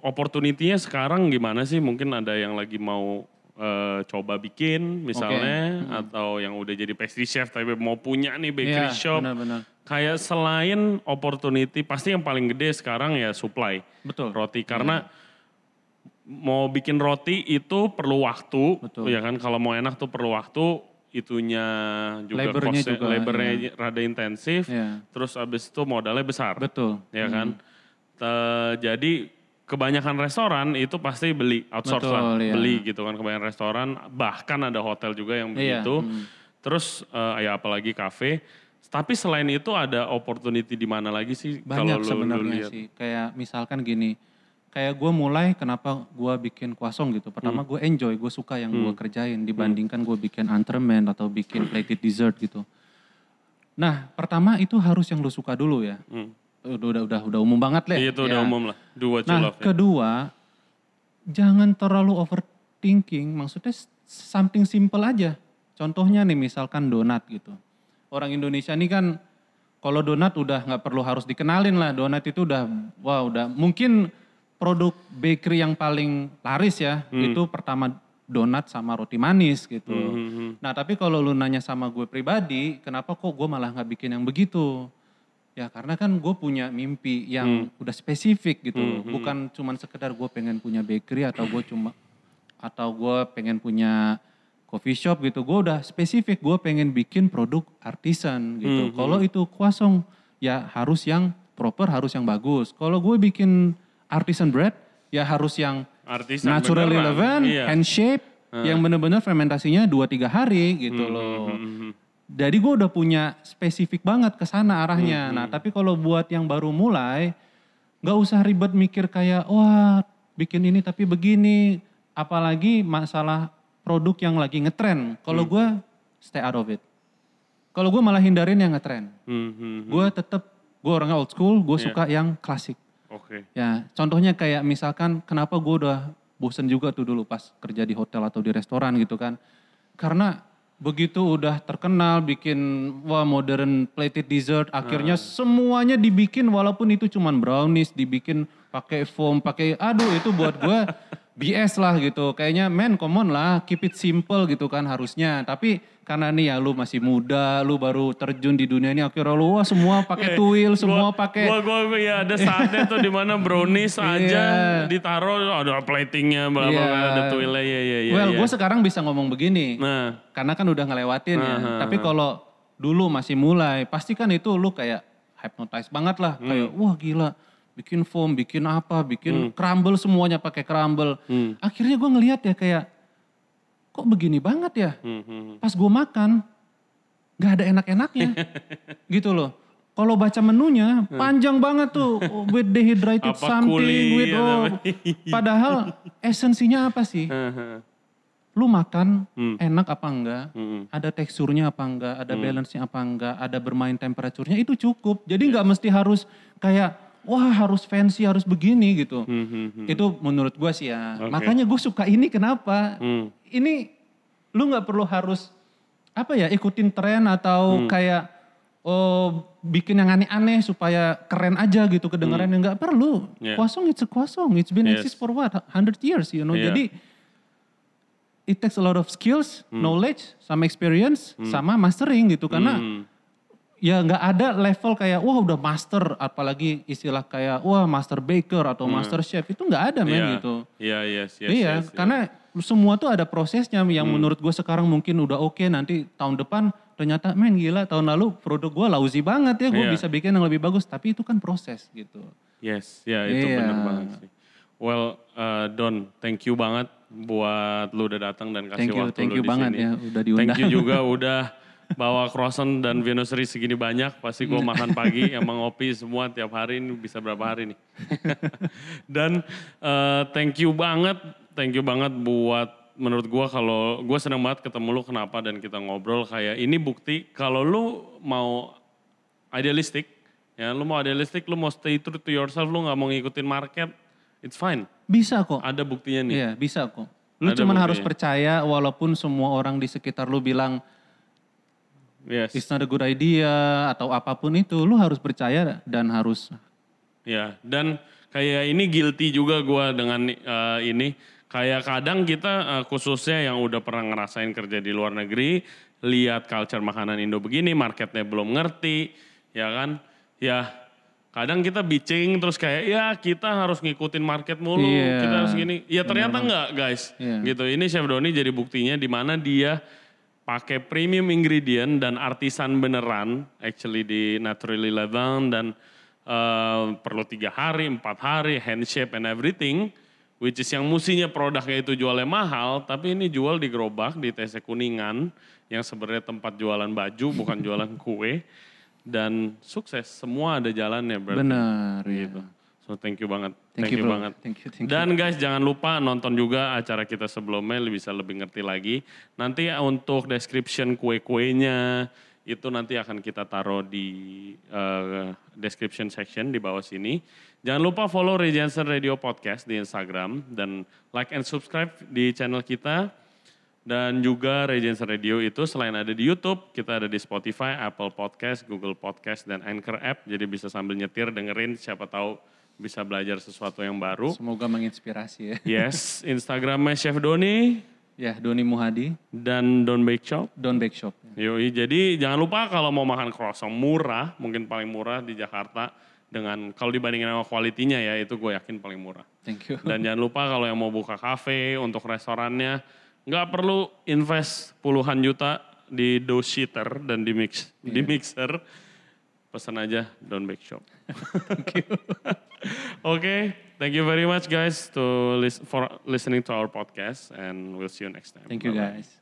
Speaker 1: opportunity-nya sekarang gimana sih? Mungkin ada yang lagi mau eh, coba bikin misalnya atau yang udah jadi pastry chef tapi mau punya nih bakery
Speaker 2: Iya,
Speaker 1: shop.
Speaker 2: benar-benar.
Speaker 1: Kayak selain opportunity pasti yang paling gede sekarang ya supply
Speaker 2: Betul.
Speaker 1: roti karena mau bikin roti itu perlu waktu
Speaker 2: Betul.
Speaker 1: ya kan kalau mau enak tuh perlu waktu itunya juga
Speaker 2: Labornya juga,
Speaker 1: labornya rada intensif
Speaker 2: Iya.
Speaker 1: terus abis itu modalnya besar.
Speaker 2: Betul.
Speaker 1: ya kan? Te- jadi kebanyakan restoran itu pasti beli outsource
Speaker 2: Betul,
Speaker 1: lah
Speaker 2: iya.
Speaker 1: beli gitu kan kebanyakan restoran. Bahkan ada hotel juga yang
Speaker 2: Iya,
Speaker 1: begitu. terus eh, ya apalagi kafe. Tapi selain itu ada opportunity di mana lagi sih
Speaker 2: Banyak sebenarnya sih. Kayak misalkan gini, kayak gue mulai kenapa gue bikin kuasong gitu.
Speaker 1: Hmm.
Speaker 2: Pertama gue enjoy, gue suka yang gue kerjain dibandingkan gue bikin entremet atau bikin plated dessert gitu. Nah pertama itu harus yang lu suka dulu ya.
Speaker 1: Hmm.
Speaker 2: Udah udah udah udah umum banget lah.
Speaker 1: Iya, itu udah
Speaker 2: ya.
Speaker 1: umum lah. Do what you
Speaker 2: Nah
Speaker 1: love. ya.
Speaker 2: kedua, jangan terlalu overthinking. Maksudnya something simple aja. Contohnya nih misalkan donat gitu. Orang Indonesia ini kan kalau donat udah nggak perlu harus dikenalin lah. Donat itu udah wah udah mungkin produk bakery yang paling laris ya itu pertama donat sama roti manis gitu.
Speaker 1: Hmm,
Speaker 2: Nah tapi kalau lu nanya sama gue pribadi, kenapa kok gue malah nggak bikin yang begitu? Ya karena kan gue punya mimpi yang udah spesifik gitu, loh. bukan cuman sekedar gue pengen punya bakery atau gue cuma atau gue pengen punya coffee shop gitu. Gue udah spesifik, gue pengen bikin produk artisan gitu. Kalau itu kuasong, ya harus yang proper, harus yang bagus. Kalau gue bikin artisan bread, ya harus yang
Speaker 1: Artisan
Speaker 2: naturally
Speaker 1: beneran.
Speaker 2: leavened,
Speaker 1: Iya.
Speaker 2: hand shape, yang benar-benar fermentasinya 2-3 hari gitu loh.
Speaker 1: Mhm.
Speaker 2: Jadi gue udah punya spesifik banget ke sana arahnya. Nah tapi kalau buat yang baru mulai, nggak usah ribet mikir kayak wah bikin ini tapi begini. Apalagi masalah produk yang lagi ngetren. Kalau gue stay out of it. Kalau gue malah hindarin yang ngetren.
Speaker 1: Mhm.
Speaker 2: Gue tetap gue orangnya old school, gue
Speaker 1: Iya.
Speaker 2: suka yang klasik.
Speaker 1: Oke. Oke.
Speaker 2: Ya, contohnya kayak misalkan kenapa gue udah bosen juga tuh dulu pas kerja di hotel atau di restoran gitu kan. Karena begitu udah terkenal bikin wah modern plated dessert, akhirnya semuanya dibikin walaupun itu cuman brownies, dibikin pakai foam, pakai aduh itu buat gue BS lah gitu. Kayaknya men come on lah, keep it simple gitu kan harusnya. Tapi karena nih ya lu masih muda, lu baru terjun di dunia ini akhirnya lu wah semua pakai tuil, semua pakai
Speaker 1: Gua, gua, gua, ya ada saatnya tuh di mana brownies (laughs) aja
Speaker 2: Iya.
Speaker 1: ditaruh ada platingnya, bla bla
Speaker 2: Iya.
Speaker 1: ada tuilnya, ya ya ya.
Speaker 2: well,
Speaker 1: ya.
Speaker 2: gue sekarang bisa ngomong begini.
Speaker 1: Nah,
Speaker 2: Karena kan udah ngelewatin ya.
Speaker 1: Aha.
Speaker 2: Tapi kalau dulu masih mulai, pasti kan itu lu kayak hypnotize banget lah.
Speaker 1: Hmm.
Speaker 2: Kayak wah gila, bikin foam, bikin apa, bikin crumble semuanya pakai crumble.
Speaker 1: Hmm.
Speaker 2: Akhirnya gue ngeliat ya kayak, kok begini banget ya?
Speaker 1: hmm, hmm,
Speaker 2: Pas gue makan, gak ada enak-enaknya. (laughs) gitu loh. Kalau baca menunya panjang banget tuh (laughs) with dehydrated
Speaker 1: Apa
Speaker 2: something with oh. (laughs) Padahal esensinya apa sih? Lu makan
Speaker 1: Hmm.
Speaker 2: enak apa enggak?
Speaker 1: Hmm.
Speaker 2: ada teksturnya apa enggak, ada balance-nya apa enggak, ada bermain temperaturnya itu cukup. Jadi nggak mesti harus kayak wah harus fancy, harus begini gitu.
Speaker 1: Hmm, hmm, hmm.
Speaker 2: Itu menurut gua sih ya.
Speaker 1: Oke.
Speaker 2: Makanya gue suka ini kenapa?
Speaker 1: Hmm.
Speaker 2: Ini lu nggak perlu harus apa ya ikutin tren atau
Speaker 1: Hmm.
Speaker 2: kayak oh bikin yang aneh-aneh supaya keren aja gitu kedengarannya nggak perlu.
Speaker 1: Hmm. Yeah.
Speaker 2: Kuasong it's a kuasong. It's been
Speaker 1: Yes.
Speaker 2: exist for what? 100 years, you know.
Speaker 1: Yeah.
Speaker 2: Jadi it takes a lot of skills, knowledge, sama experience, sama mastering gitu karena
Speaker 1: Hmm.
Speaker 2: Ya nggak ada level kayak wah udah master apalagi istilah kayak wah master baker atau master chef itu nggak ada men
Speaker 1: Iya.
Speaker 2: gitu.
Speaker 1: Iya, yes, yes,
Speaker 2: iya,
Speaker 1: yes, yes.
Speaker 2: karena semua tuh ada prosesnya yang menurut gue sekarang mungkin udah oke nanti tahun depan ternyata men gila tahun lalu produk gue lousy banget ya gue
Speaker 1: Iya.
Speaker 2: bisa bikin yang lebih bagus tapi itu kan proses gitu.
Speaker 1: Yes, ya itu
Speaker 2: Iya.
Speaker 1: benar banget sih. Well, uh, Don, thank you banget buat lu udah datang dan kasih
Speaker 2: Thank you,
Speaker 1: waktu
Speaker 2: thank
Speaker 1: lu
Speaker 2: you
Speaker 1: di
Speaker 2: banget
Speaker 1: sini.
Speaker 2: ya udah diundang.
Speaker 1: Thank you juga udah bawa croissant dan Venusri segini banyak. Pasti gue makan pagi, (laughs) emang ngopi semua tiap hari ini bisa berapa hari nih. (laughs) dan uh, thank you banget, thank you banget buat menurut gue kalau gue senang banget ketemu lu kenapa dan kita ngobrol kayak ini bukti kalau lu mau idealistik, ya lu mau idealistik, lu mau stay true to yourself, lu nggak mau ngikutin market, it's fine.
Speaker 2: Bisa kok.
Speaker 1: Ada buktinya nih.
Speaker 2: Iya, bisa kok. Lu
Speaker 1: Ada
Speaker 2: cuman
Speaker 1: buktinya.
Speaker 2: harus percaya walaupun semua orang di sekitar lu bilang
Speaker 1: Yes.
Speaker 2: it's not a good idea atau apa pun itu, lu harus percaya dan harus
Speaker 1: Ya, dan kayak ini guilty juga gua dengan eh, ini. Kayak kadang kita eh, khususnya yang udah pernah ngerasain kerja di luar negeri, lihat culture makanan Indo begini, marketnya belum ngerti, ya kan? Ya, kadang kita bitching terus kayak ya kita harus ngikutin market mulu,
Speaker 2: Iya,
Speaker 1: kita harus gini. Ya ternyata enggak guys,
Speaker 2: Iya.
Speaker 1: gitu. Ini Chef Doni jadi buktinya di mana dia pakai premium ingredient dan artisan beneran, actually di Naturally Levan dan eh, perlu tiga hari, empat hari, hand shape and everything, which is yang musinya produknya itu jualnya mahal, tapi ini jual di gerobak di TC Kuningan, yang sebenarnya tempat jualan baju bukan (laughs) jualan kue, dan sukses, semua ada jalannya berarti.
Speaker 2: benar ya.
Speaker 1: So thank you banget,
Speaker 2: Thank, you, bro.
Speaker 1: banget.
Speaker 2: Thank you, thank you.
Speaker 1: Dan guys jangan lupa nonton juga acara kita sebelumnya bisa lebih ngerti lagi. Nanti untuk description kue-kuenya itu nanti akan kita taruh di eh, description section di bawah sini. Jangan lupa follow Regency Radio Podcast di Instagram dan like and subscribe di channel kita. Dan juga Regency Radio itu selain ada di YouTube, kita ada di Spotify, Apple Podcast, Google Podcast, dan Anchor App. Jadi bisa sambil nyetir dengerin siapa tahu bisa belajar sesuatu yang baru.
Speaker 2: Semoga menginspirasi ya.
Speaker 1: Yes, Instagramnya Chef Doni
Speaker 2: Ya, Doni Muhadi,
Speaker 1: dan Don Bake Shop.
Speaker 2: Don Bake Shop.
Speaker 1: Yoi, jadi jangan lupa kalau mau makan croissant murah, mungkin paling murah di Jakarta dengan kalau dibandingin sama kualitinya ya itu gue yakin paling murah.
Speaker 2: Thank you.
Speaker 1: Dan jangan lupa kalau yang mau buka kafe untuk restorannya nggak perlu invest puluhan juta di dough sheeter dan di mix di mixer. Pesan aja Don Bake Shop. (laughs)
Speaker 2: Thank you.
Speaker 1: Oke, thank you very much guys to lis- for listening to our podcast and we'll see you next time.
Speaker 2: Thank you
Speaker 1: Bye-bye.
Speaker 2: guys.